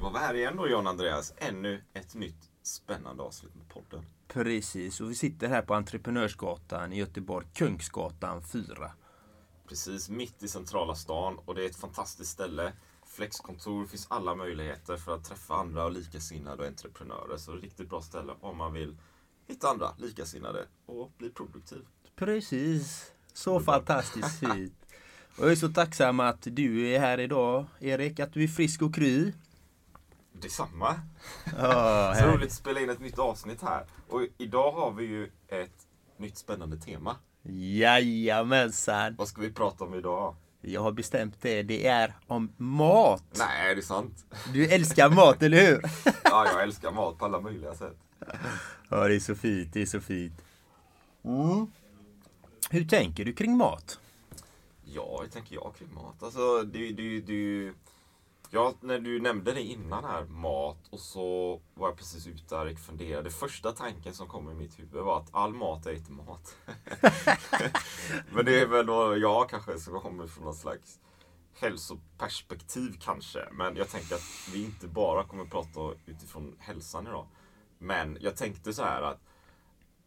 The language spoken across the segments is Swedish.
Då var vi här igen då John Andreas. Ännu ett nytt spännande avsnitt med podden. Precis, och vi sitter här på Entreprenörsgatan i Göteborg, Kungsgatan 4. Precis mitt i centrala stan och det är ett fantastiskt ställe. Flexkontor, finns alla möjligheter för att träffa andra och likasinnade och entreprenörer. Så det är ett riktigt bra ställe om man vill hitta andra likasinnade och bli produktiv. Precis, så fantastiskt fint. Och jag är så tacksam att du är här idag Erik, att du är frisk och kry. Detsamma. Ja, Så roligt att spela in ett nytt avsnitt här. Och idag har vi ju ett nytt spännande tema. Jajamensan. Vad ska vi prata om idag? Jag har bestämt det, det är om mat. Nej, är det sant? Du älskar mat, eller hur? Ja, jag älskar mat på alla möjliga sätt. Ja, det är så fint, det är så fint. Mm. Hur tänker du kring mat? Ja, hur tänker jag kring mat? Alltså, det, det, det, ja, när du nämnde det innan här, mat, och så var jag precis ute där och funderade. Första tanken som kom i mitt huvud var att all mat är inte mat. Men det är väl då jag kanske som kommer från någon slags hälsoperspektiv kanske. Men jag tänker att vi inte bara kommer prata utifrån hälsan idag. Men jag tänkte så här att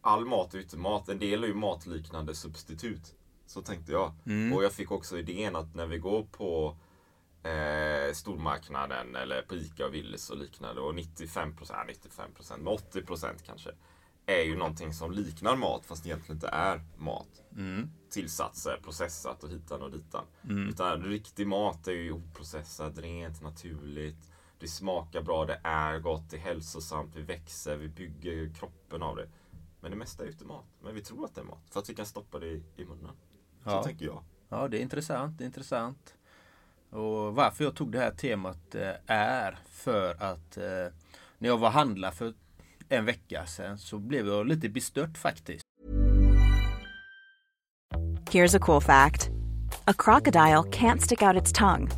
all mat är inte mat. En del är ju matliknande substitut. Så tänkte jag. Och jag fick också idén att när vi går på eh, stormarknaden eller på Ica och Willys och liknande och 95 procent, 95 procent, men 80 procent kanske är ju någonting som liknar mat fast egentligen inte är mat. Tillsatser, processat och hitan och ditan. Utan riktig mat är ju oprocessad, rent, naturligt. Det smakar bra, det är gott, det är hälsosamt, vi växer, vi bygger kroppen av det. Men det mesta är ju inte mat. Men vi tror att det är mat. För att vi kan stoppa det i, i munnen. Så Ja. tänker jag. Ja, det är intressant, det är intressant. Och varför jag tog det här temat eh, är för att eh, när jag var handla för en vecka sedan så blev jag lite bestört faktiskt. Here's a cool fact a crocodile can't stick out its tongue.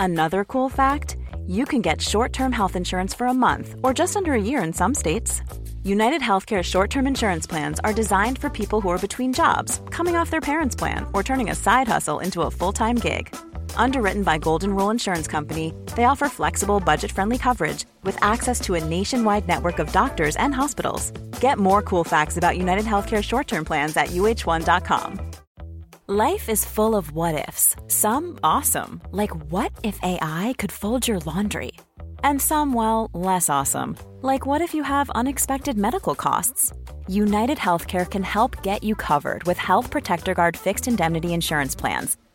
Another cool fact you can get short term health insurance for a month or just under a year in some states. United Healthcare short term insurance plans are designed for people who are between jobs, coming off their parents' plan, or turning a side hustle into a full time gig. Underwritten by Golden Rule Insurance Company, they offer flexible, budget friendly coverage with access to a nationwide network of doctors and hospitals. Get more cool facts about United Healthcare short term plans at uh1.com. Life is full of what ifs. Some awesome, like what if AI could fold your laundry? And some, well, less awesome, like what if you have unexpected medical costs? United Healthcare can help get you covered with Health Protector Guard fixed indemnity insurance plans.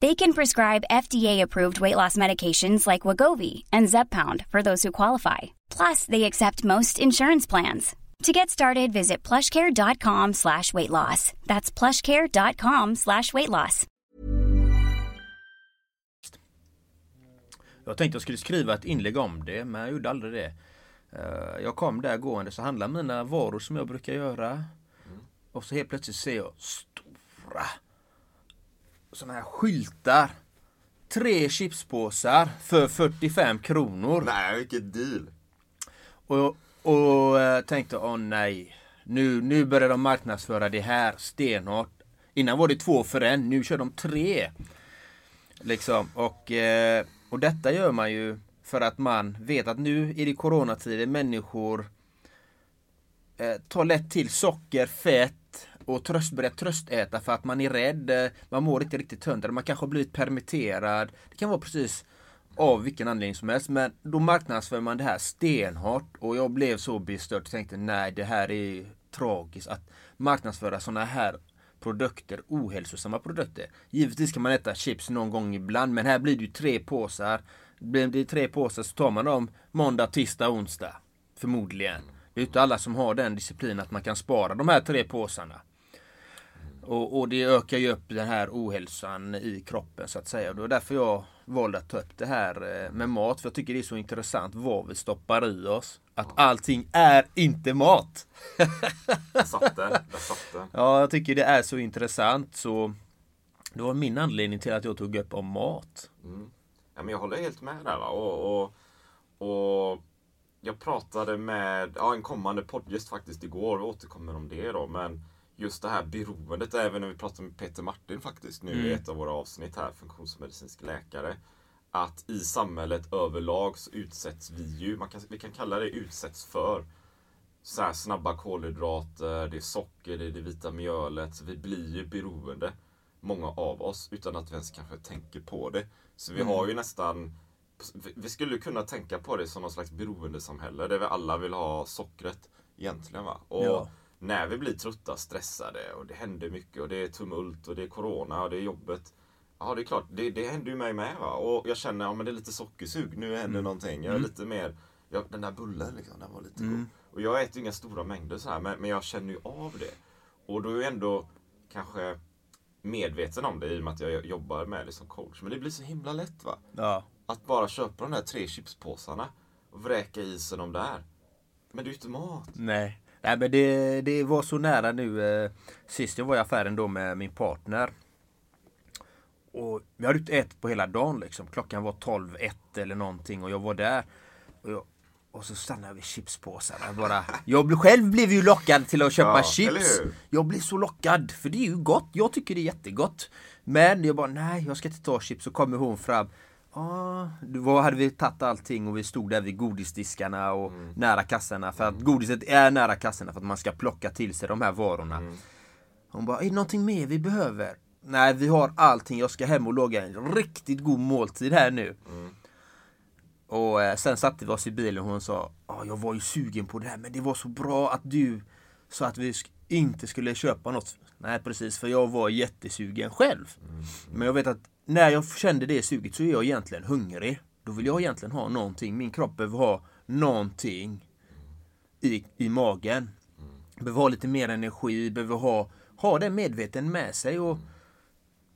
They can prescribe FDA-approved weight loss medications like Wagovi and Zepbound for those who qualify. Plus, they accept most insurance plans. To get started, visit plushcare.com slash weight loss. That's plushcare.com slash weight loss. Jag tänkte jag skulle skriva ett inlägg om det men jag gjorde aldrig det. Eh, Jag kom där gående så handlade mina varor som jag brukar göra. Och så helt plötsligt ser jag stora sådana här skyltar. Tre chipspåsar för 45 kronor. Nej, vilket deal! Och, och eh, tänkte, åh nej. Nu, nu börjar de marknadsföra det här stenhårt. Innan var det två för en, nu kör de tre. Liksom, och, eh, och detta gör man ju för att man vet att nu är det coronatider, människor eh, tar lätt till socker, fett och tröst, börjar tröstäta för att man är rädd. Eh, man mår inte riktigt hundra, man kanske har blivit permitterad. Det kan vara precis av vilken anledning som helst. Men då marknadsför man det här stenhårt och jag blev så bestört och tänkte nej det här är tragiskt att marknadsföra sådana här produkter, ohälsosamma produkter. Givetvis kan man äta chips någon gång ibland men här blir det ju tre påsar. Blir det tre påsar så tar man dem måndag, tisdag, onsdag. Förmodligen. Det är inte alla som har den disciplinen att man kan spara de här tre påsarna. Och, och, det ökar ju upp den här ohälsan i kroppen så att säga. Det var därför jag valde att ta upp det här eh, med mat. För jag tycker det är så intressant vad vi stoppar i oss. Att allting är inte mat. Där satt. Där satt. Ja, jag tycker det är så intressant. Så det var min anledning till att jag tog upp om mat. Mm. Ja, men jag håller helt med där. Och, och, och jag pratade med ja, en kommande poddgäst faktiskt igår. Vi återkommer om det då. Men just det här beroendet, även när vi pratade med Peter Martin faktiskt nu i ett av våra avsnitt här, funktionsmedicinsk läkare. Att i samhället överlag så utsätts vi ju, man kan, vi kan kalla det utsätts för så här snabba kolhydrater, det är socker, det är det vita mjölet. Så vi blir ju beroende, många av oss, utan att vi ens kanske tänker på det. Så vi har ju nästan vi skulle kunna tänka på det som någon slags beroendesamhälle där vi alla vill ha sockret egentligen. Va? Och Ja. När vi blir trötta, stressade och det händer mycket och det är tumult och det är corona och det är jobbet. Ja, det är klart, det, det händer ju mig med. Va? Och jag känner, ja men det är lite sockersug, nu händer någonting. Jag är lite mer, ja, den där bullen liksom, den var lite god. Och jag äter ju inga stora mängder så här, men, men jag känner ju av det. Och då är jag ändå kanske medveten om det i och med att jag jobbar med det som coach. Men det blir så himla lätt va. Ja. Att bara köpa de där tre chipspåsarna och vräka i sig dem där. Men det är ju inte mat. Nej. Nej men det, det var så nära nu. Eh, sist jag var i affären då med min partner. Och vi hade inte ätit på hela dagen liksom. Klockan var 12, 1 eller någonting och jag var där. Och, jag, och så stannade jag vid chipspåsarna bara. Jag blev, själv blev ju lockad till att köpa Ja, chips. Jag blev så lockad. För det är ju gott. Jag tycker det är jättegott. Men jag bara nej jag ska inte ta chips. Så kommer hon fram. Ja, då hade vi tagit allting och vi stod där vid godisdiskarna och Mm. nära kassorna. För att godiset är nära kassorna för att man ska plocka till sig de här varorna. Mm. Hon bara, är det någonting mer vi behöver? Nej, vi har allting. Jag ska hem och laga en riktigt god måltid här nu. Mm. Och eh, sen satte vi oss i bilen och hon sa, "Ja, jag var ju sugen på det här men det var så bra att du sa att vi inte skulle köpa något. Nej precis, för jag var jättesugen själv. Men jag vet att när jag kände det suget så är jag egentligen hungrig. Då vill jag egentligen ha någonting. Min kropp behöver ha någonting i, i magen. Behöver ha lite mer energi, behöver ha, ha det medveten med sig. Och,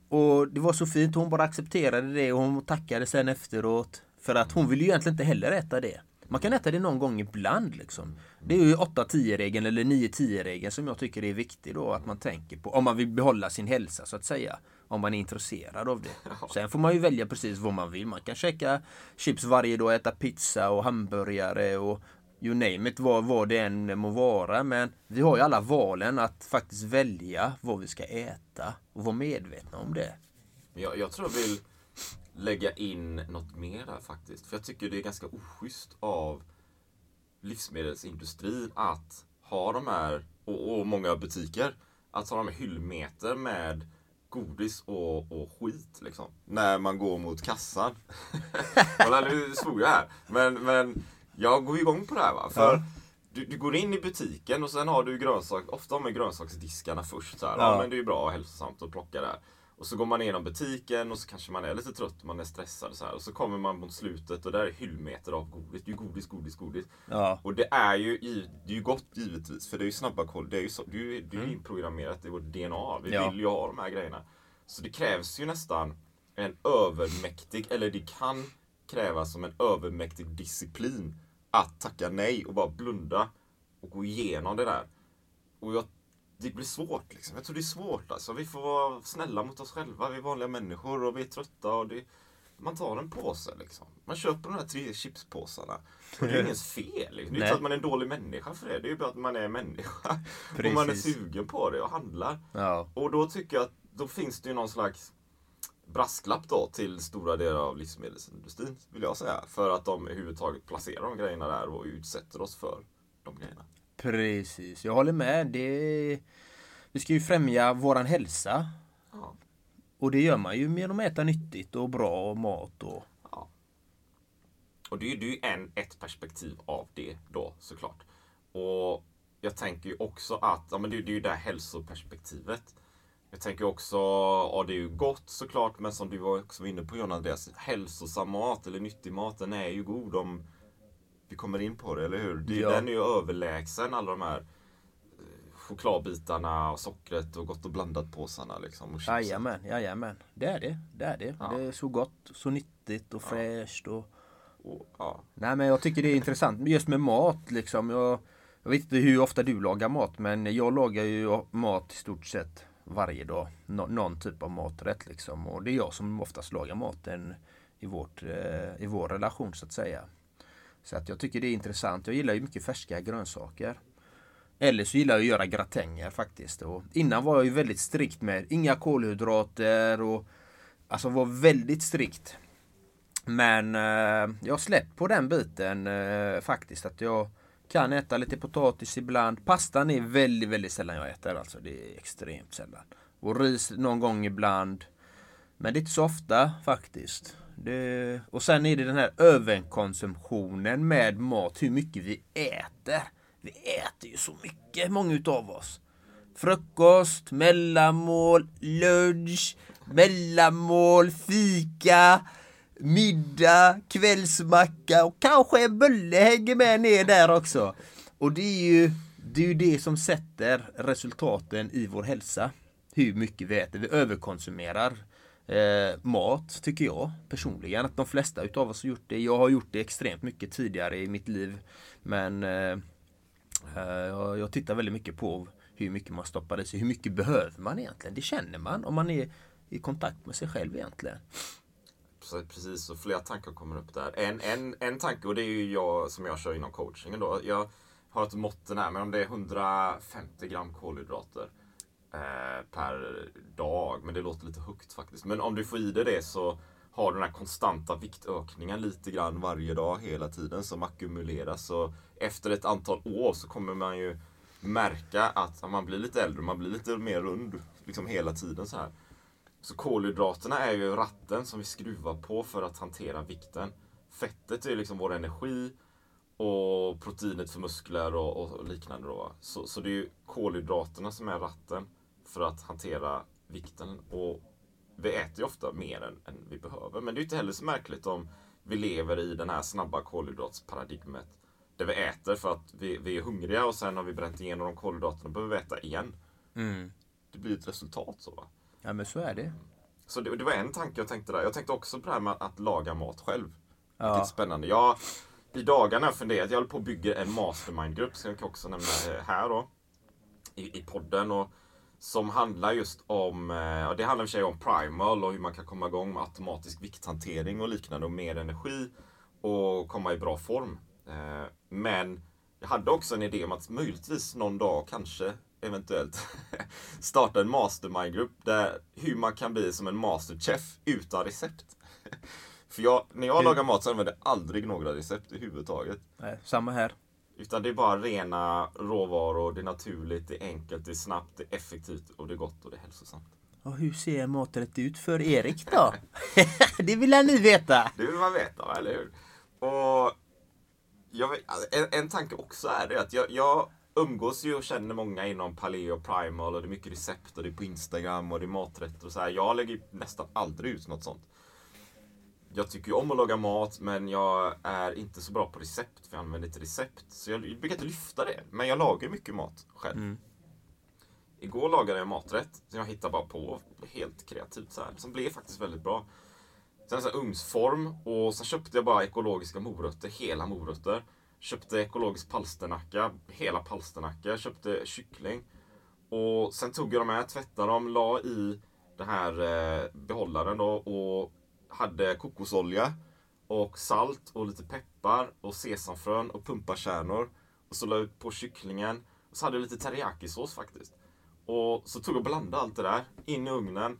och det var så fint, hon bara accepterade det och hon tackade sen efteråt. För att hon vill ju egentligen inte heller äta det. Man kan äta det någon gång ibland liksom. Det är ju 8-10 regeln eller 9-10 regeln som jag tycker är viktig då att man tänker på. Om man vill behålla sin hälsa så att säga. Om man är intresserad av det. Sen får man ju välja precis vad man vill. Man kan käka chips varje dag, äta pizza och hamburgare och you name it, vad, vad det än må vara. Men vi har ju alla valen att faktiskt välja vad vi ska äta och vara medvetna om det. Jag, jag tror jag vill lägga in något mer där faktiskt. För jag tycker det är ganska oschysst av livsmedelsindustrin att ha de här, och, och många butiker, att ha de här hyllmeter med godis och, och skit liksom. När man går mot kassan. Kolla nu svor jag här. Men, men jag går igång på det här va. För du, du går in i butiken och sen har du grönsak, ofta har man grönsaksdiskarna först. Så här. Ja. Ja. men det är ju bra och hälsosamt att plocka där. Och så går man igenom butiken och så kanske man är lite trött, man är stressad så här. Och så kommer man mot slutet och där är hyllmeter av godis. Det är ju godis, godis, godis. Ja. Och det är ju, det är ju gott givetvis, för det är ju snabba kol. Det är ju, så, det är ju, det är ju inprogrammerat i vårt DNA. Vi Ja. vill ju ha de här grejerna. Så det krävs ju nästan en övermäktig, eller det kan krävas som en övermäktig disciplin att tacka nej och bara blunda och gå igenom det där. Och jag, det blir svårt liksom. Jag tror det är svårt alltså. Vi får vara snälla mot oss själva. Vi är vanliga människor och vi är trötta och det, man tar en påse liksom. Man köper de här tre chipspåsarna. Och det är ingens fel. Liksom. Det är inte så att man är en dålig människa för det. Det är ju bara att man är människa. Och man är Precis. sugen på det och handlar. Ja. Och då tycker jag att då finns det ju någon slags brasklapp då till stora delar av livsmedelsindustrin, vill jag säga. För att de överhuvudtaget placerar de grejerna där och utsätter oss för de grejerna. Precis, jag håller med. Det... Vi ska ju främja våran hälsa. Ja. Och det gör man ju genom att äta nyttigt och bra mat. Och... Ja. och det är ju en, ett perspektiv av det då såklart. Och jag tänker ju också att, ja men det, det är ju det här hälsoperspektivet. Jag tänker också, ja det är ju gott såklart, men som du var också inne på John Andreas, hälsosam mat eller nyttig mat, den är ju god om vi kommer in på det, eller hur? Det, Ja. Den är ju överlägsen alla de här eh, chokladbitarna och sockret och gott och blandat påsarna liksom. Och chipsen. Jajamän, jajamän. Det är det. Det är det. Ja. Det är så gott, så nyttigt och fräscht. Och... Och, ja. Nej men jag tycker det är intressant just med mat liksom. Jag, jag vet inte hur ofta du lagar mat men jag lagar ju mat i stort sett varje dag. Nå, någon typ av maträtt liksom. Och det är jag som oftast lagar maten i, vårt, eh, i vår relation så att säga. Så att jag tycker det är intressant. Jag gillar ju mycket färska grönsaker. Eller så gillar jag att göra gratänger faktiskt. Och innan var jag ju väldigt strikt med inga kolhydrater och alltså var väldigt strikt. Men eh, jag har släppt på den biten eh, faktiskt. Att jag kan äta lite potatis ibland. Pastan är väldigt, väldigt sällan jag äter. Alltså det är extremt sällan. Och ris någon gång ibland. Men det är inte så ofta faktiskt. Det, och sen är det den här överkonsumtionen med mat. Hur mycket vi äter. Vi äter ju så mycket, många utav oss. Frukost, mellanmål, lunch, mellanmål, fika, middag, kvällsmacka och kanske en bulle hänger med ner där också. Och det är ju det, är ju det som sätter resultaten i vår hälsa. Hur mycket vi äter. Vi överkonsumerar eh, mat, tycker jag personligen. Att de flesta utav oss har gjort det. Jag har gjort det extremt mycket tidigare i mitt liv. Men eh, Eh, Jag, jag tittar väldigt mycket på hur mycket man stoppar i sig. Hur mycket behöver man egentligen? Det känner man om man är i kontakt med sig själv egentligen. Precis, och flera tankar kommer upp där. En, en, en tanke, och det är ju jag som jag kör inom coachingen då. Jag har ett mått den här, men om det är 150 gram kolhydrater Eh, per dag. Men det låter lite högt faktiskt. Men om du får i dig det så har du den här konstanta viktökningen lite grann varje dag hela tiden som ackumuleras. Så efter ett antal år så kommer man ju märka att man blir lite äldre, man blir lite mer rund liksom hela tiden så här. Så kolhydraterna är ju ratten som vi skruvar på för att hantera vikten. Fettet är liksom vår energi och proteinet för muskler och, och liknande. Då. Så, så det är ju kolhydraterna som är ratten för att hantera vikten. Och vi äter ju ofta mer än, än vi behöver. Men det är inte heller så märkligt om vi lever i den här snabba kolhydratsparadigmet. Där vi äter för att vi, vi är hungriga och sen har vi bränt igenom de kolhydraterna behöver vi äta igen. Det blir ett resultat så. Va? Ja men så är det. Så det, det var en tanke jag tänkte där. Jag tänkte också på det här med att laga mat själv. Ja. Vilket spännande. Jag, I dagarna har jag funderat, jag håller på att bygga en mastermind-grupp, som jag kan också nämna eh, här då. I, i podden. Och, som handlar just om, eh, och det handlar i och för sig om primal och hur man kan komma igång med automatisk vikthantering och liknande och mer energi och komma i bra form. Eh, Men jag hade också en idé om att möjligtvis någon dag, kanske, eventuellt, starta en mastermind-grupp där hur man kan bli som en masterchef utan recept. För jag, när jag lagar mat så använder jag aldrig några recept överhuvudtaget. Nej, samma här. Utan det är bara rena råvaror, det är naturligt, det är enkelt, det är snabbt, det är effektivt och det är gott och det är hälsosamt. Och hur ser maträtt ut för Erik då? det vill ni veta. Det vill man veta, eller hur? Och vet, alltså, en, en tanke också är det att jag, jag umgås ju och känner många inom paleo primal och det är mycket recept och det är på Instagram och det är maträtter och så här. Jag lägger nästan aldrig ut något sånt. Jag tycker ju om att laga mat men jag är inte så bra på recept för jag använder inte recept. Så jag brukar inte lyfta det. Men jag lagar mycket mat själv. Igår lagade jag maträtt som jag hittade bara på helt kreativt så här. Som blev faktiskt väldigt bra. Sen så här ugnsform och sen köpte jag bara ekologiska morötter, hela morötter. Köpte ekologisk palsternacka, hela palsternacka. Köpte kyckling. Och sen tog jag de här, tvättade dem, la i den här eh, behållaren då och hade kokosolja och salt och lite peppar och sesamfrön och pumpakärnor. Och så la jag på kycklingen. Och så hade jag lite teriyakisås faktiskt. Och så tog jag och blandade allt det där in i ugnen.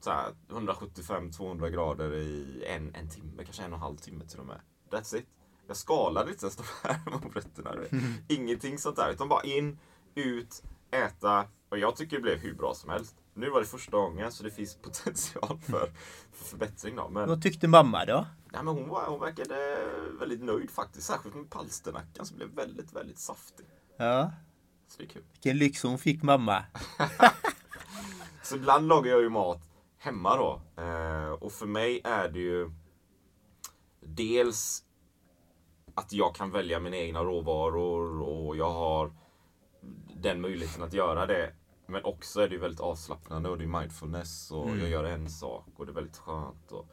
Så här 175-200 grader i en, en timme, kanske en och en halv timme till och med. That's it. Jag skalade inte ens de här morötterna. Ingenting sånt där. Utan bara in, ut, äta. Och jag tycker det blev hur bra som helst. Nu var det första gången så det finns potential för, för förbättring då. Men, Vad tyckte mamma då? nej, men hon, var, hon verkade väldigt nöjd faktiskt. Särskilt med palsternackan som blev väldigt, väldigt saftig. Ja. Så det är kul. Vilken lyx hon fick mamma. Så ibland lagar jag ju mat hemma då. Eh, och för mig är det ju dels att jag kan välja mina egna råvaror och jag har den möjligheten att göra det. Men också är det ju väldigt avslappnande och det är mindfulness och jag gör en sak och det är väldigt skönt. Och,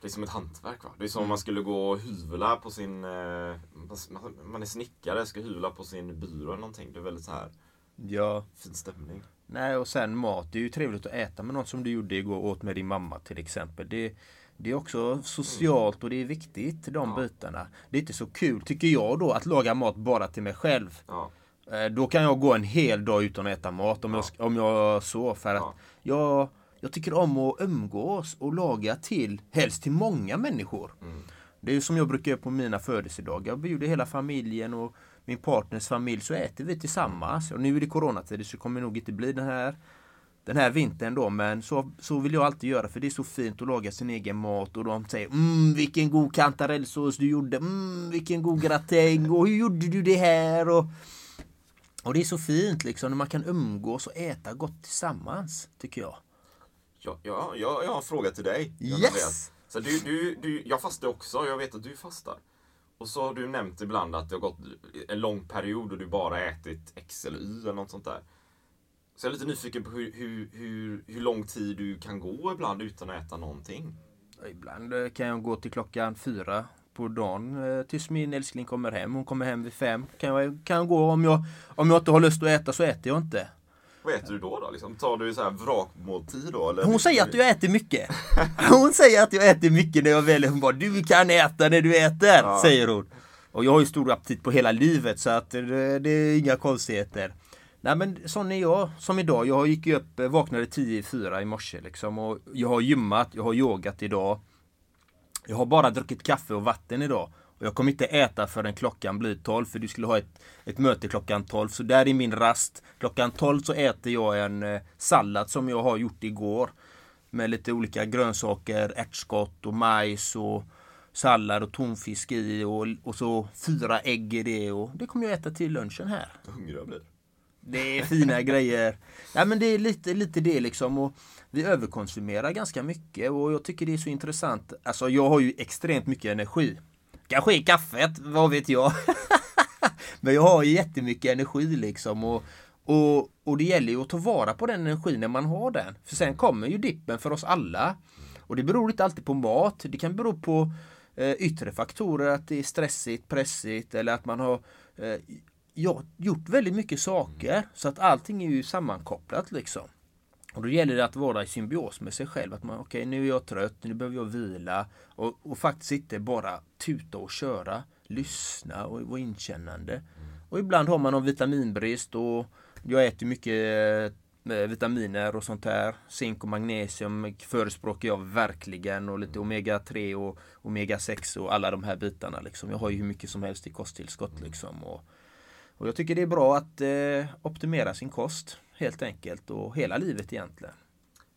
det är som ett hantverk. Va? Det är som om man skulle gå och hyvla på sin... Eh, man- man är snickare, ska hyvla på sin byrå eller någonting. Det är väldigt så här Ja. fin stämning. Nej, och sen mat. Det är ju trevligt att äta med något som du gjorde igår åt med din mamma till exempel. Det, det är också socialt och det är viktigt, de Ja. bitarna. Det är inte så kul, tycker jag då, att laga mat bara till mig själv. Ja. Eh, Då kan jag gå en hel dag utan att äta mat om, Ja. jag, om jag så. För att Ja. jag, jag tycker om att umgås och laga till, helst till många människor. Mm. Det är ju som jag brukar göra på mina födelsedagar. Jag bjuder hela familjen och min partners familj så äter vi tillsammans. Och nu är det coronatider så det kommer nog inte bli den här den här vintern då men så, så vill jag alltid göra för det är så fint att laga sin egen mat och de säger mm, vilken god kantarellsås du gjorde, mm, vilken god gratäng och hur gjorde du det här? Och, och det är så fint liksom när man kan umgås och äta gott tillsammans tycker jag. Ja, ja, jag, jag har en fråga till dig. Yes! Så du, du, du, jag fastar också, jag vet att du fastar. Och så har du nämnt ibland att det har gått en lång period och du bara ätit X eller Y eller något sånt där. Så jag är lite nyfiken på hur, hur, hur, hur lång tid du kan gå ibland utan att äta någonting. Ibland kan jag gå till klockan fyra på dagen eh, tills min älskling kommer hem. Hon kommer hem vid fem. Kan jag, kan jag gå om jag, om jag inte har lust att äta så äter jag inte. Vad äter du då? då? Liksom, tar du så här vrakmåltid då? Eller? Hon säger att jag äter mycket. Hon säger att jag äter mycket när jag väljer. Hon bara du kan äta när du äter, Ja. säger hon. Och jag har ju stor aptit på hela livet så att det, det är inga konstigheter. Nej men sån är jag, som idag. Jag gick upp, eh, vaknade 10 i 4 i morse liksom och jag har gymmat, jag har yogat idag. Jag har bara druckit kaffe och vatten idag. Och jag kommer inte äta förrän klockan blir 12 för du skulle ha ett, ett möte klockan 12. Så där är min rast. Klockan 12 så äter jag en eh, sallad som jag har gjort igår. Med lite olika grönsaker, ärtskott och majs och sallad och tonfisk i och, och så fyra ägg i det. Och det kommer jag äta till lunchen här. Hungrig jag blir. Det är fina grejer. Ja men det är lite, lite det liksom. Och vi överkonsumerar ganska mycket och jag tycker det är så intressant. Alltså jag har ju extremt mycket energi. Kanske i kaffet, vad vet jag. men jag har jättemycket energi liksom. Och, och, och det gäller ju att ta vara på den energin när man har den. För sen kommer ju dippen för oss alla. Och det beror inte alltid på mat. Det kan bero på eh, yttre faktorer, att det är stressigt, pressigt eller att man har eh, ja, gjort väldigt mycket saker. Så att allting är ju sammankopplat liksom. Och då gäller det att vara i symbios med sig själv. Att man, okej nu är jag trött, nu behöver jag vila. Och, och faktiskt inte bara tuta och köra. Lyssna och vara inkännande. Och ibland har man någon vitaminbrist och jag äter mycket eh, vitaminer och sånt här. Zink och magnesium förespråkar jag verkligen och lite omega 3 och omega 6 och alla de här bitarna liksom. Jag har ju hur mycket som helst i kosttillskott liksom. Och, och jag tycker det är bra att eh, optimera sin kost helt enkelt och hela livet egentligen.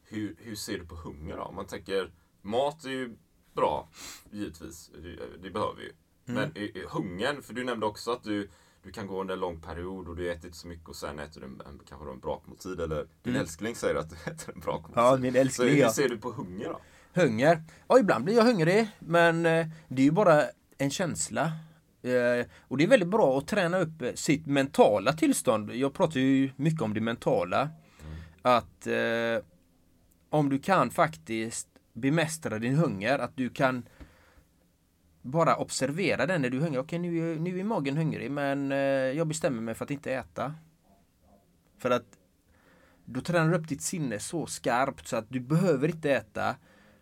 Hur, hur ser du på hunger då? Om man tänker, mat är ju bra, givetvis. Det, det behöver vi ju. Men Mm. i- i hungern, för du nämnde också att du, du kan gå under en lång period och du äter inte så mycket och sen äter du en, en, kanske en brakmåltid. Eller din älskling säger att du äter en brakmåltid. Mm. Ja, min Så älskling, hur ja. ser du på hunger då? Hunger? Ja, ibland blir jag hungrig men eh, det är ju bara en känsla. Eh, och det är väldigt bra att träna upp sitt mentala tillstånd. Jag pratar ju mycket om det mentala. Att eh, om du kan faktiskt bemästra din hunger, att du kan bara observera den när du är hungrig. Okej, nu, är- nu är magen hungrig men eh, jag bestämmer mig för att inte äta. För att då tränar du upp ditt sinne så skarpt så att du behöver inte äta.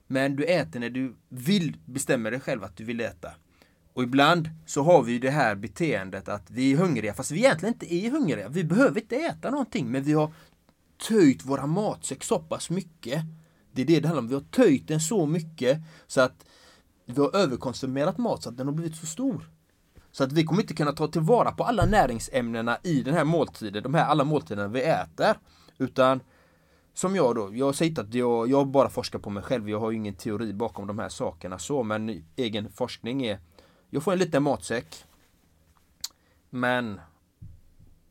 Men du äter när du vill, bestämmer dig själv att du vill äta. Och ibland så har vi ju det här beteendet att vi är hungriga fast vi egentligen inte är hungriga. Vi behöver inte äta någonting men vi har töjt våra matsäck så pass mycket. Det är det det handlar om. Vi har töjt den så mycket så att vi har överkonsumerat mat så att den har blivit så stor. Så att vi kommer inte kunna ta tillvara på alla näringsämnena i den här måltiden, de här alla måltiderna vi äter. Utan som jag då, jag säger inte att jag, jag bara forskar på mig själv, jag har ju ingen teori bakom de här sakerna så, men egen forskning är jag får en liten matsäck Men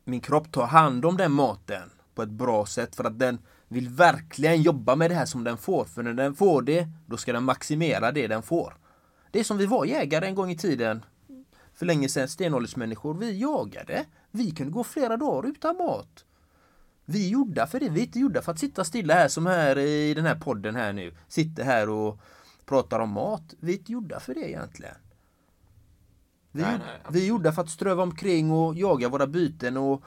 Min kropp tar hand om den maten på ett bra sätt för att den vill verkligen jobba med det här som den får. För när den får det, då ska den maximera det den får. Det är som vi var jägare en gång i tiden. För länge sedan, stenåldersmänniskor. Vi jagade. Vi kunde gå flera dagar utan mat. Vi är gjorda för det. Vi är inte gjorda för att sitta stilla här som här i den här podden här nu. Sitter här och pratar om mat. Vi är inte gjorda för det egentligen. Vi, Nej, nej, vi är gjorda för att ströva omkring och jaga våra byten och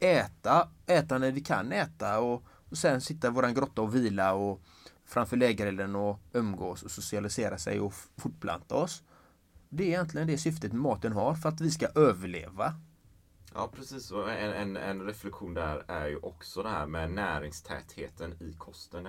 äta, äta när vi kan äta och, och sen sitta i våran grotta och vila och framför lägerelden och umgås och socialisera sig och fortplanta oss. Det är egentligen det syftet maten har för att vi ska överleva. Ja, precis. Och en, en, en reflektion där är ju också det här med näringstätheten i kosten.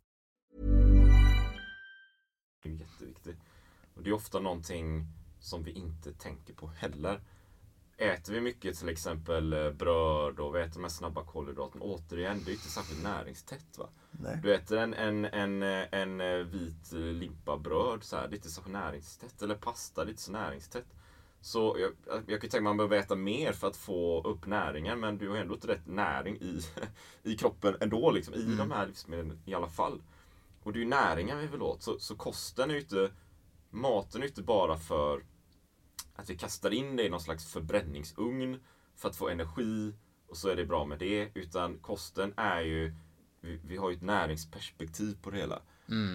Och det är ofta någonting som vi inte tänker på heller. Äter vi mycket till exempel eh, bröd och vi äter de här snabba kolhydraterna, återigen, det är inte särskilt näringstätt. Va? Du äter en, en, en, eh, en eh, vit limpa bröd, så här, det är inte så näringstätt. Eller pasta, det är inte så näringstätt. Så jag, jag kan tänka mig att man behöver äta mer för att få upp näringen, men du har ändå inte rätt näring i, i kroppen ändå, liksom, i de här livsmedlen i alla fall. Och det är ju näringen vi vill åt. Så, så kosten är ju inte, maten är ju inte bara för att vi kastar in det i någon slags förbränningsugn för att få energi och så är det bra med det. Utan kosten är ju, vi, vi har ju ett näringsperspektiv på det hela.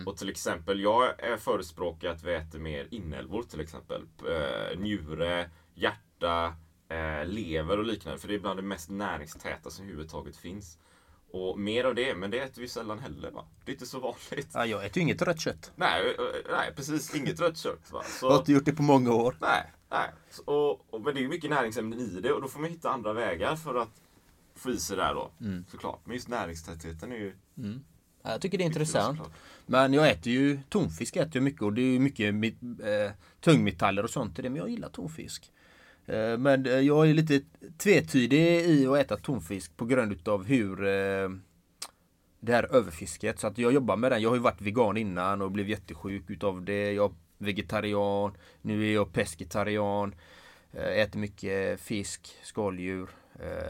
Och till exempel, jag är förespråkare att vi äter mer inälvor till exempel. Eh, njure, hjärta, eh, lever och liknande. För det är bland det mest näringstäta som överhuvudtaget finns. Och mer av det, men det äter vi sällan heller va? Det är inte så vanligt. Ja, jag äter ju inget rött kött. Nej, nej precis. Inget rött kött. Va? Så, Jag har inte gjort det på många år. Nej, nej. Så- Och, och, men det är ju mycket näringsämnen i det och då får man hitta andra vägar för att få i sig det där då. Såklart. Men just näringstätheten är ju... Ja, Jag tycker det är intressant. såklart. Men jag äter ju tonfisk äter jag mycket och det är ju mycket eh, tungmetaller och sånt i det. Men jag gillar tonfisk. Eh, men eh, jag är lite tvetydig i att äta tonfisk på grund utav hur eh, det här överfisket. Så att jag jobbar med den. Jag har ju varit vegan innan och blev jättesjuk utav det. Jag är vegetarian. Nu är jag pescetarian. Äter mycket fisk, skaldjur,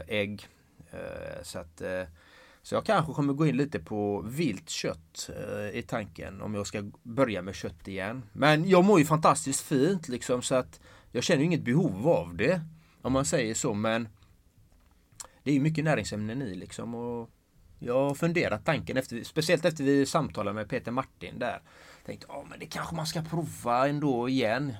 ägg. Så att så jag kanske kommer gå in lite på vilt kött i tanken om jag ska börja med kött igen. Men jag mår ju fantastiskt fint liksom så att jag känner inget behov av det. Om man säger så men det är ju mycket näringsämnen i liksom och jag har funderat tanken efter, speciellt efter vi samtalade med Peter Martin där. Tänkte, ja men det kanske man ska prova ändå igen.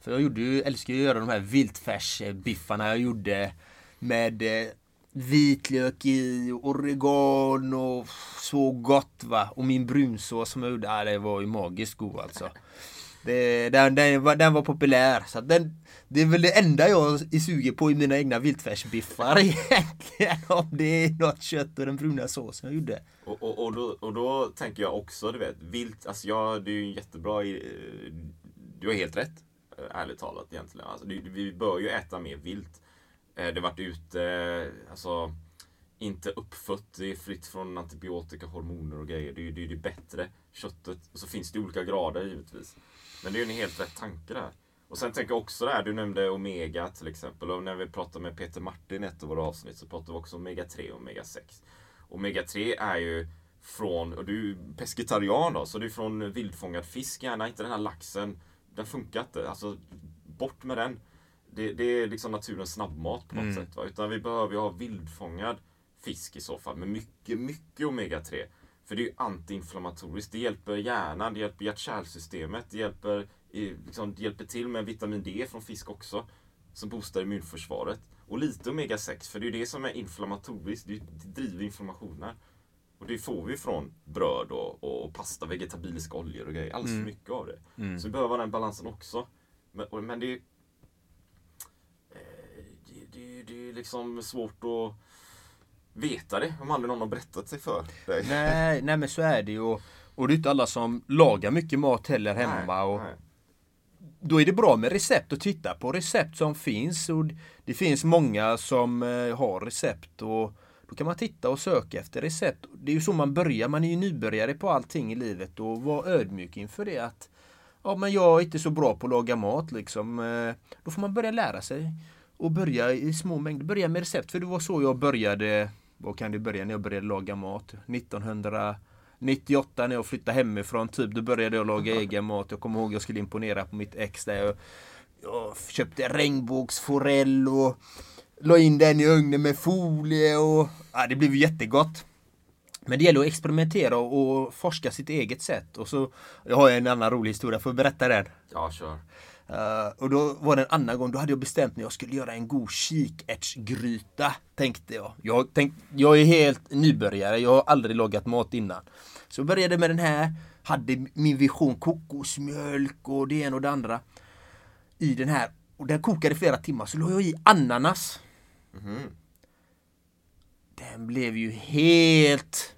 För jag gjorde ju, älskar ju att göra de här viltfärsbiffarna jag gjorde med eh, vitlök i, oregano, så gott va. Och min brunsås som jag gjorde, ja, det var ju magiskt god alltså. Det, den, den, var, den var populär. Så den, det är väl det enda jag är sugen på i mina egna viltfärsbiffar egentligen. Om det är något kött och den bruna såsen jag gjorde. Och, och, och, då, och då tänker jag också, du vet, vilt, alltså jag, det är ju en jättebra, i- eh, du har helt rätt, eh, ärligt talat egentligen. Alltså, vi bör ju äta mer vilt. Eh, det vart varit ute, alltså inte uppfött, det är fritt från antibiotika, hormoner och grejer. Det är ju det, är det bättre köttet. Och så finns det olika grader givetvis. Men det är ju en helt rätt tanke där. Och sen tänker jag också det här, du nämnde Omega till exempel. Och när vi pratade med Peter Martin i ett av våra avsnitt så pratade vi också om Omega 3 och Omega 6. Omega 3 är ju från, och du är pescetarian då, så det är från vildfångad fisk gärna, inte den här laxen. Den funkar inte, alltså bort med den. Det, det är liksom naturens snabbmat på något sätt. Va? Utan vi behöver ju ha vildfångad fisk i så fall med mycket, mycket Omega 3. För det är ju antiinflammatoriskt. Det hjälper hjärnan, det hjälper hjärt-kärlsystemet, det hjälper, liksom, det hjälper till med vitamin D från fisk också. Som boostar immunförsvaret. Och lite Omega 6, för det är ju det som är inflammatoriskt. Det, det driver inflammationer. Och det får vi från bröd och, och pasta, vegetabiliska oljor och grejer. Alldeles för mycket av det. Så vi behöver den balansen också. Men, och, men det, är- eh, det, det, det är liksom svårt att veta det om aldrig någon har berättat sig för dig. Nej, nej men så är det ju. Och, och det är inte alla som lagar mycket mat heller hemma. Nej, och nej. Då är det bra med recept och titta på recept som finns. Och det finns många som eh, har recept. och Då kan man titta och söka efter recept. Det är ju så man börjar. Man är ju nybörjare på allting i livet. Och var ödmjuk inför det. att Ja men jag är inte så bra på att laga mat liksom. Eh, Då får man börja lära sig. Och börja i små mängder. Börja med recept. För det var så jag började. Vad kan det börja när jag började laga mat? 1998 när jag flyttade hemifrån typ. Då började jag laga egen mat. Jag kommer ihåg jag skulle imponera på mitt ex där. Jag, jag köpte regnbågsforell och la in den i ugnen med folie och ja, det blev jättegott. Men det gäller att experimentera och, och forska sitt eget sätt. Och så, jag har en annan rolig historia, får jag berätta den? Ja, kör. Eh, och då var det en annan gång, då hade jag bestämt mig jag skulle göra en god kikärtsgryta. Tänkte jag. Jag, tänk, jag är helt nybörjare, jag har aldrig lagat mat innan. Så jag började med den här, hade min vision kokosmjölk och det ena och det andra. I den här. Och den kokade i flera timmar, så la jag i ananas. Den blev ju helt...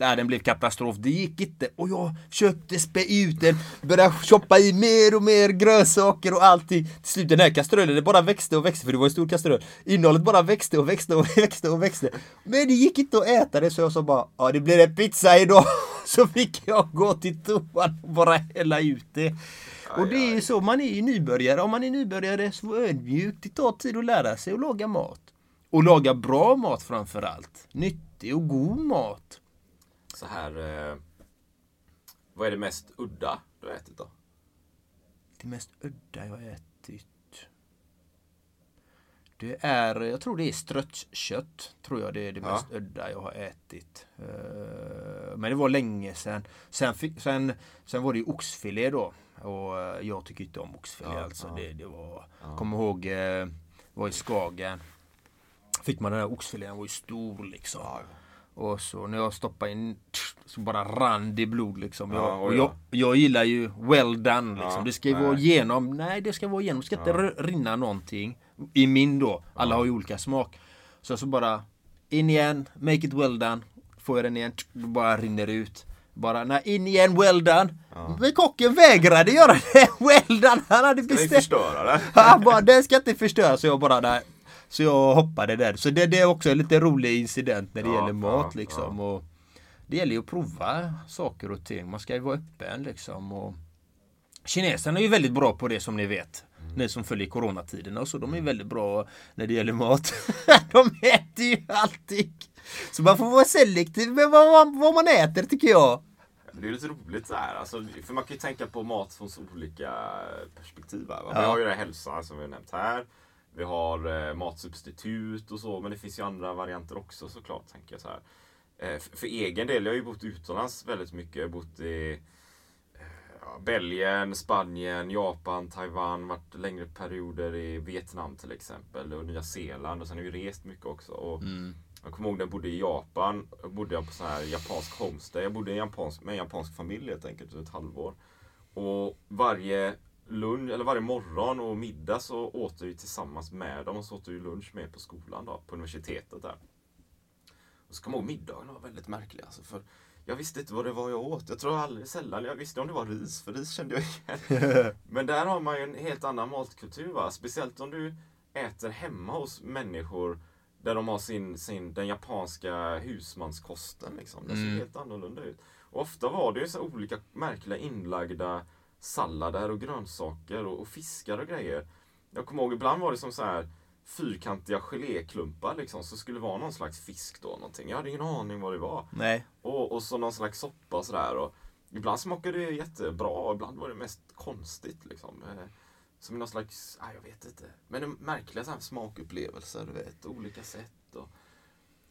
Nej, den blev katastrof. Det gick inte. Och jag försökte spä ut den, började choppa i mer och mer grönsaker och allting. Till slut den här kastrullen, det bara växte och växte, för det var en stor kastrull. Innehållet bara växte och växte och växte och växte. Men det gick inte att äta det, så jag sa bara, ja det blir en pizza idag. Så fick jag gå till toan och bara hälla ut det. Och det är ju så, man är ju nybörjare. Om man är nybörjare så var ödmjuk. Det tar tid att lära sig att laga mat. Och laga bra mat framförallt. Nyttig och god mat. Så här. Eh, vad är det mest udda du har ätit då? Det mest udda jag har ätit. Det är, jag tror det är ströttkött. Tror jag det är det Ja. mest udda jag har ätit. Eh, Men det var länge sedan. Sen, sen, sen var det ju oxfilé då. Och eh, jag tycker inte om oxfilé Ja, alltså. ja. Det, det var, kommer ihåg, eh, var i Skagen. Fick man den här oxfilén, den var ju stor liksom. Och så när jag stoppade in så bara rann det blod liksom. Ja, Jag, och oj jag, jag gillar ju well done liksom. Ja, det ska ju nej. vara genom. Nej det ska vara genom. Det ska inte r- rinna någonting. I min då. Alla har ju olika smak. Så så bara in igen, make it well done. Får jag den igen, bara rinner ut. Bara nej, in igen, well done. Men kocken vägrade göra det. Well done. Han hade Ska vi bestämt. förstöra det? Han bara, den ska inte förstöras. Så jag bara, nej. Så jag hoppade där. Så det, det är också en lite rolig incident när det Ja, gäller mat ja, liksom. Och det gäller ju att prova saker och ting. Man ska ju vara öppen liksom. Och Kineserna är ju väldigt bra på det som ni vet. Mm. Ni som följer coronatiderna och så. De är väldigt bra när det gäller mat. de äter ju allting. Så man får vara selektiv med vad man, vad man äter tycker jag. Det är lite roligt så här. Alltså, för man kan ju tänka på mat från så olika perspektiv. Här? Ja. Vi har ju det här hälsa som vi har nämnt här. Vi har eh, matsubstitut och så. Men det finns ju andra varianter också såklart. Tänker jag så här. Eh, för, egen del, jag har ju bott utomlands väldigt mycket. Jag har bott i eh, Belgien, Spanien, Japan, Taiwan. Varit längre perioder i Vietnam till exempel. Och Nya Zeeland. Och sen har jag ju rest mycket också. Och Jag kommer ihåg när jag bodde i Japan. Bodde jag på sån här japansk homestay. Jag bodde i japansk, med en japansk familj helt enkelt ett halvår. Och varje lunch, eller varje morgon och middag så åt vi tillsammans med dem och så åt vi lunch med på skolan då, på universitetet där. Och så kommer jag ihåg middagen var väldigt märklig alltså, för jag visste inte vad det var jag åt. Jag tror aldrig sällan jag visste om det var ris, för ris kände jag igen. Men där har man ju en helt annan matkultur va. Speciellt om du äter hemma hos människor där de har sin, sin, den japanska husmanskosten liksom. Den ser helt annorlunda ut. Och ofta var det ju så olika märkliga inlagda sallader och grönsaker och, och fiskar och grejer. Jag kommer ihåg, ibland var det som så här fyrkantiga geléklumpar liksom, så skulle det vara någon slags fisk då. Någonting. Jag hade ingen aning vad det var. Nej. Och, och så någon slags soppa och sådär. Och ibland smakade det jättebra och ibland var det mest konstigt. Liksom. Eh, Som någon slags, ah, jag vet inte. Men en märkliga så här smakupplevelser, du vet. Olika sätt. Och,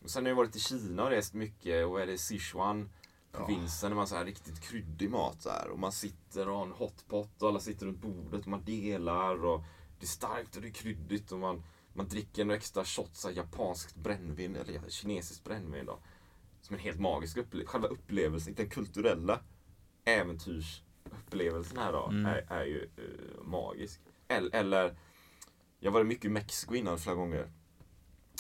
och sen har jag varit i Kina och rest mycket och är det Sichuan provinsen, där man så här riktigt kryddig mat så här. Och man sitter och har en hotpot och alla sitter runt bordet och man delar och det är starkt och det är kryddigt och man, man dricker en extra shot så här, japanskt brännvin eller kinesiskt brännvin då. Som en helt magisk upplevelse. Själva upplevelsen, den kulturella äventyrsupplevelsen här då är, är ju eh, magisk. Eller, eller, jag var mycket i Mexiko innan flera gånger.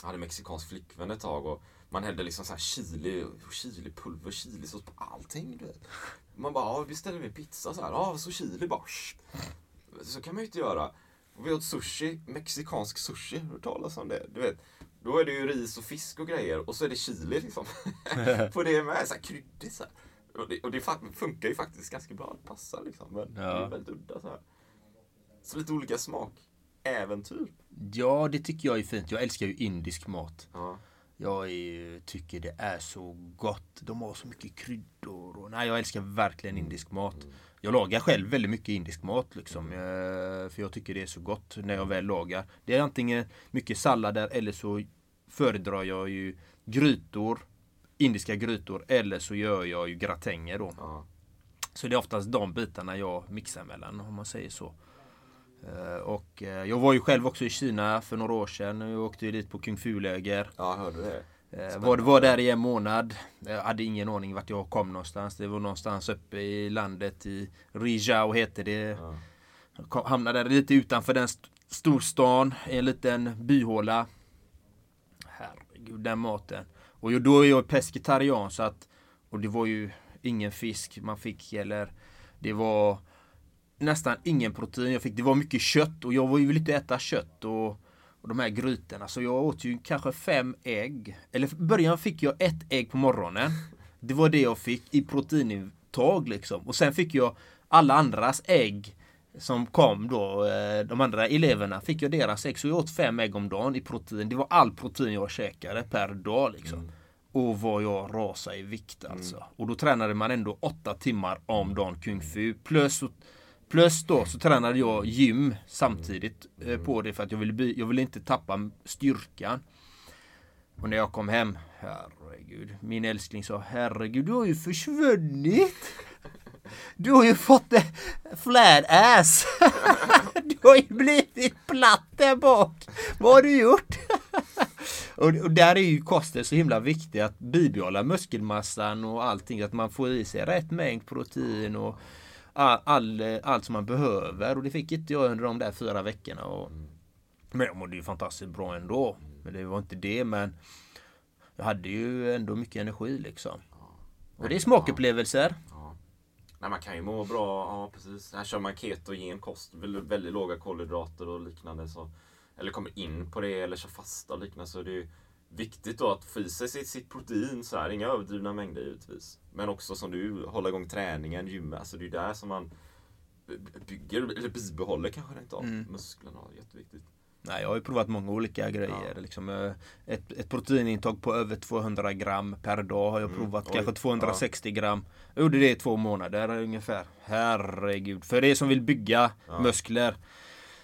Jag hade mexikansk flickvän ett tag och man hällde liksom så här chili, chilipulver, chilisås på allting. Du vet. Man bara, ja, vi pizza så här. Ja, så chili bara. Så kan man ju inte göra. Och vi åt sushi, mexikansk sushi. Har du talas om det? Du vet, då är det ju ris och fisk och grejer och så är det chili liksom. på det med, så här kryddigt så här. Och det, och det funkar ju faktiskt ganska bra. Det passar liksom. Men det är väldigt udda så här. Så lite olika smak. Äventyr. Ja, det tycker jag är fint. Jag älskar ju indisk mat. Ja. Jag är, tycker det är så gott. De har så mycket kryddor. Och, nej, jag älskar verkligen indisk mat. Jag lagar själv väldigt mycket indisk mat. Liksom, eh, för jag tycker det är så gott när jag väl lagar. Det är antingen mycket sallader eller så föredrar jag ju grytor. Indiska grytor. Eller så gör jag ju gratänger då. Ja. Så det är oftast de bitarna jag mixar mellan om man säger så. Eh, Och eh, jag var ju själv också i Kina för några år sedan. Jag åkte ju dit på Kung Fu-läger. Ja, hörde det? Eh, Var, var där i en månad. Jag hade ingen aning vart jag kom någonstans. Det var någonstans uppe i landet i Rizhao heter det. Kom, hamnade lite utanför den st- storstan. En liten byhåla. Herregud den maten. Och då är jag pescetarian så att och det var ju ingen fisk man fick eller det var nästan ingen protein jag fick. Det var mycket kött och jag var ju vill inte äta kött och, och de här grytorna. Så jag åt ju kanske fem ägg. Eller i början fick jag ett ägg på morgonen. Det var det jag fick i proteinintag liksom. Och sen fick jag alla andras ägg som kom då, eh, de andra eleverna, fick jag deras ägg. Så jag åt fem ägg om dagen i protein. Det var all protein jag käkade per dag liksom. Och vad jag rasade i vikt alltså. Och då tränade man ändå åtta timmar om dagen kung fu. Plus, plus då så tränade jag gym samtidigt eh, på det för att jag ville, by- jag ville inte tappa styrkan. Och när jag kom hem, herregud, min älskling sa herregud du har ju försvunnit. Du har ju fått en flat ass. Du har ju blivit platt där bak. Vad har du gjort? Och, och där är ju kosten så himla viktig att bibehålla muskelmassan och allting. Att man får i sig rätt mängd protein och all, all, allt som man behöver. Och det fick inte jag under de där fyra veckorna. Och, men jag mådde ju fantastiskt bra ändå. Men det var inte det. Men jag hade ju ändå mycket energi liksom. Och det är smakupplevelser. Nej, man kan ju må bra, ja precis. Här kör man ketogen kost, väldigt, väldigt låga kolhydrater och liknande. Så, eller kommer in på det eller kör fasta och liknande. Så det är ju viktigt då att få i sig sitt, sitt protein, så här, inga överdrivna mängder givetvis. Men också som du, hålla igång träningen, gymmet. Alltså det är där som man bygger, eller bibehåller kanske rent av, musklerna. Jätteviktigt. Nej, jag har ju provat många olika grejer. Liksom, eh, ett, ett proteinintag på över 200 gram per dag har jag provat. oj, Kanske 260 gram. Jag gjorde det i två månader ungefär. Herregud. För er som vill bygga muskler.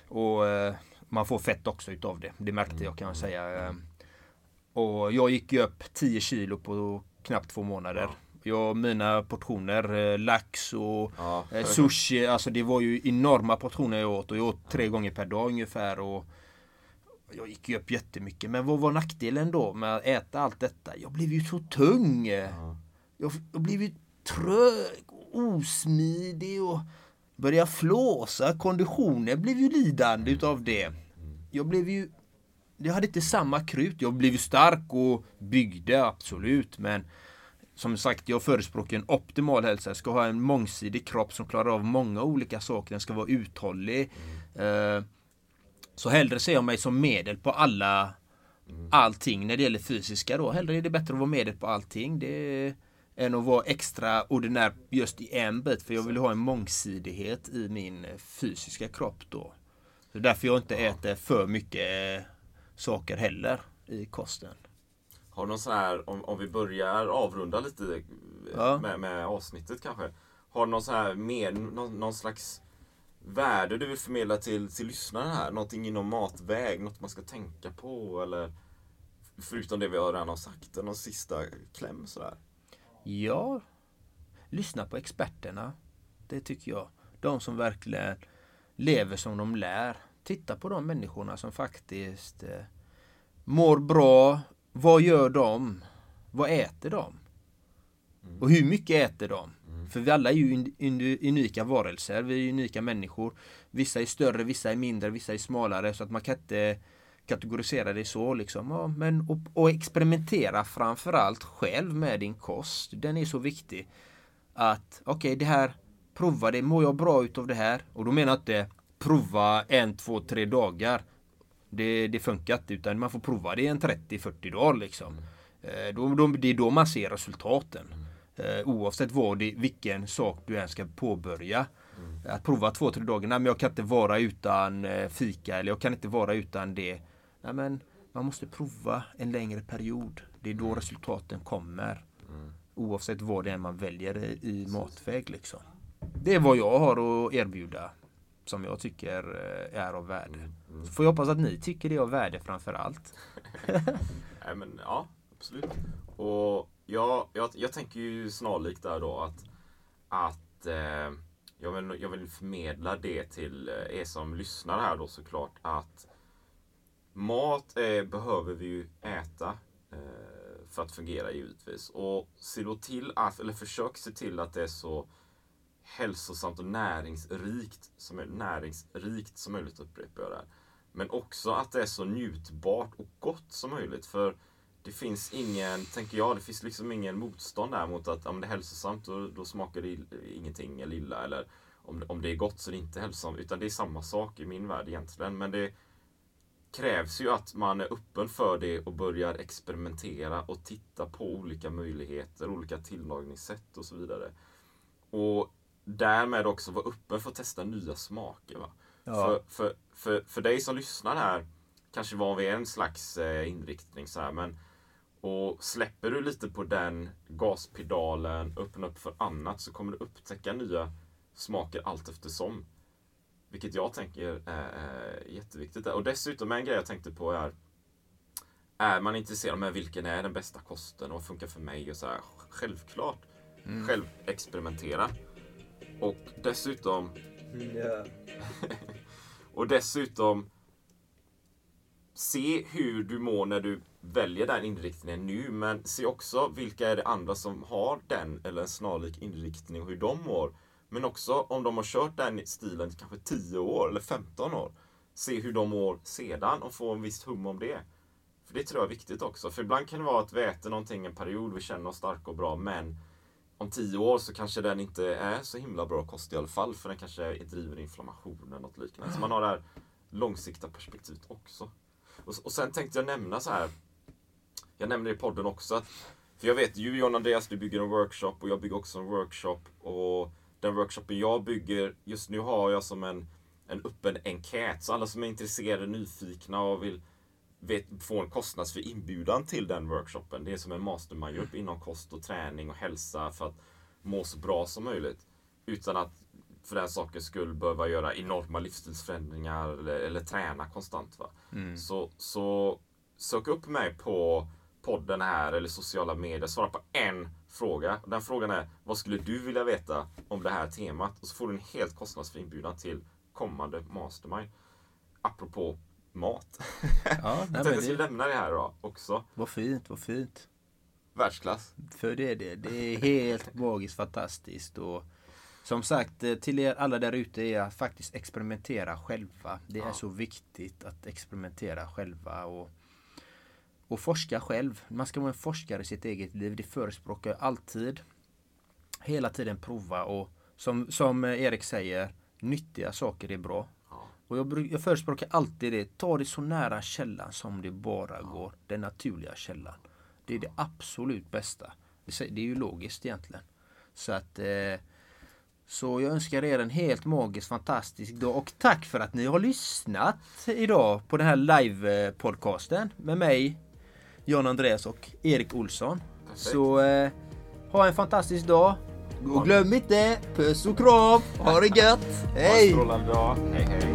Och eh, man får fett också utav det. Det märkte jag kan jag säga. Och jag gick ju upp 10 kilo på knappt två månader. Jag, mina portioner, eh, lax och Ja. eh, sushi, alltså det var ju enorma portioner jag åt och jag åt tre gånger per dag ungefär. Och jag gick ju upp jättemycket. Men vad var nackdelen då med att äta allt detta? Jag blev ju så tung. Jag, jag blev ju trög osmidig och började flåsa. Konditionen blev ju lidande utav det. Jag blev ju jag hade inte samma krut. Jag blev stark och byggde absolut men som sagt, jag förespråkar en optimal hälsa. Jag ska ha en mångsidig kropp som klarar av många olika saker. Den ska vara uthållig. Eh, så hellre ser jag mig som medel på alla allting när det gäller fysiska då. Hellre är det bättre att vara medel på allting. Det, än att vara extraordinär just i en bit. För jag vill ha en mångsidighet i min fysiska kropp då. Så därför jag inte äter för mycket eh, saker heller i kosten. Har du någon sån här, om, om vi börjar avrunda lite eh, Ja. med, med avsnittet kanske. Har du någon sån här mer, någon, någon slags värde du vill förmedla till, till lyssnaren här? Någonting inom matväg, något man ska tänka på eller förutom det vi redan har sagt, någon sista kläm sådär? Ja, lyssna på experterna. Det tycker jag. De som verkligen lever som de lär. Titta på de människorna som faktiskt eh, mår bra. Vad gör de? Vad äter de? Och hur mycket äter de? För vi alla är ju unika varelser. Vi är unika människor. Vissa är större, vissa är mindre, vissa är smalare. Så att man kan inte kategorisera det så liksom. Ja, men, och, och experimentera framförallt själv med din kost. Den är så viktig. Att okej, det här, prova det. Mår jag bra utav det här? Och då menar jag inte prova en, två, tre dagar. Det, det funkar inte utan man får prova det i en 30-40 dagar liksom. Eh, Då, då, det är då man ser resultaten. Eh, oavsett vad det, vilken sak du än ska påbörja. Att prova två, tre dagar. Nej, men jag kan inte vara utan eh, fika eller jag kan inte vara utan det. Nej, men man måste prova en längre period. Det är då resultaten kommer. Oavsett vad det är man väljer i, i matväg liksom. Det är vad jag har att erbjuda. Som jag tycker eh, är av värde. Så får jag hoppas att ni tycker det är av värde framför allt. Nej men ja, absolut. Och jag, jag, jag tänker ju snarlikt där då att, att eh, jag, vill, jag vill förmedla det till eh, er som lyssnar här då såklart att mat eh, behöver vi ju äta eh, för att fungera givetvis. Och se då till att, eller försök se till att det är så hälsosamt och näringsrikt som, är, näringsrikt som möjligt upprepar jag där. Men också att det är så njutbart och gott som möjligt. För det finns ingen, tänker jag, det finns liksom ingen motstånd där mot att om det är hälsosamt då, då smakar det ingenting eller illa. Eller om, om det är gott så är det inte hälsosamt. Utan det är samma sak i min värld egentligen. Men det krävs ju att man är öppen för det och börjar experimentera och titta på olika möjligheter, olika tillagningssätt och så vidare. Och därmed också vara öppen för att testa nya smaker. Va? För, för, för, för dig som lyssnar här, kanske var vi en slags eh, inriktning så här, men och släpper du lite på den gaspedalen, öppnar upp för annat så kommer du upptäcka nya smaker allt eftersom. Vilket jag tänker är, är jätteviktigt. Och dessutom en grej jag tänkte på är är man intresserad av vilken är den bästa kosten och vad funkar för mig och så här, självklart själv experimentera. Och dessutom och dessutom se hur du mår när du väljer den inriktningen nu. Men se också vilka är det andra som har den eller en snarlik inriktning och hur de mår. Men också om de har kört den stilen i kanske 10 år eller 15 år. Se hur de mår sedan och få en viss hum om det. För det tror jag är viktigt också. För ibland kan det vara att vi äter någonting en period, vi känner oss starka och bra, men om tio år så kanske den inte är så himla bra kost i alla fall. För den kanske driver inflammation eller något liknande. Så man har det här långsiktiga perspektivet också. Och, och sen tänkte jag nämna så här. Jag nämnde i podden också att för jag vet ju John Andreas, du bygger en workshop och jag bygger också en workshop. Och den workshopen jag bygger, just nu har jag som en, en öppen enkät. Så alla som är intresserade, nyfikna och vill vet, få en kostnadsfri inbjudan till den workshopen. Det är som en mastermind-grupp inom kost och träning och hälsa för att må så bra som möjligt. Utan att för den sakens skull behöva göra enorma livsstilsförändringar eller, eller träna konstant. Va? Så, så sök upp mig på podden här eller sociala medier. Svara på en fråga. Den frågan är vad skulle du vilja veta om det här temat? Och så får du en helt kostnadsfri inbjudan till kommande mastermind. Apropå mat. Ja, nej, Jag tänkte jag skulle det, lämna det här då också. vad fint, vad fint. Världsklass. För det är det. Det är helt magiskt fantastiskt. Och som sagt, eh, till er alla där ute är att faktiskt experimentera själva. Det är Ja. så viktigt att experimentera själva. Och, och forska själv. Man ska vara en forskare i sitt eget liv. Det förespråkar jag alltid. Hela tiden prova och som, som Erik säger, nyttiga saker är bra. Och jag, jag förespråkar alltid det. Ta det så nära källan som det bara går. Den naturliga källan. Det är det absolut bästa. Det är ju logiskt egentligen. Så att eh, så jag önskar er en helt magisk, fantastisk dag och tack för att ni har lyssnat idag på den här live-podcasten med mig, John Andreas och Erik Olsson. Så eh, ha en fantastisk dag. Och glöm inte, puss och kram, ha det gött, Ha en hej! Hej hej.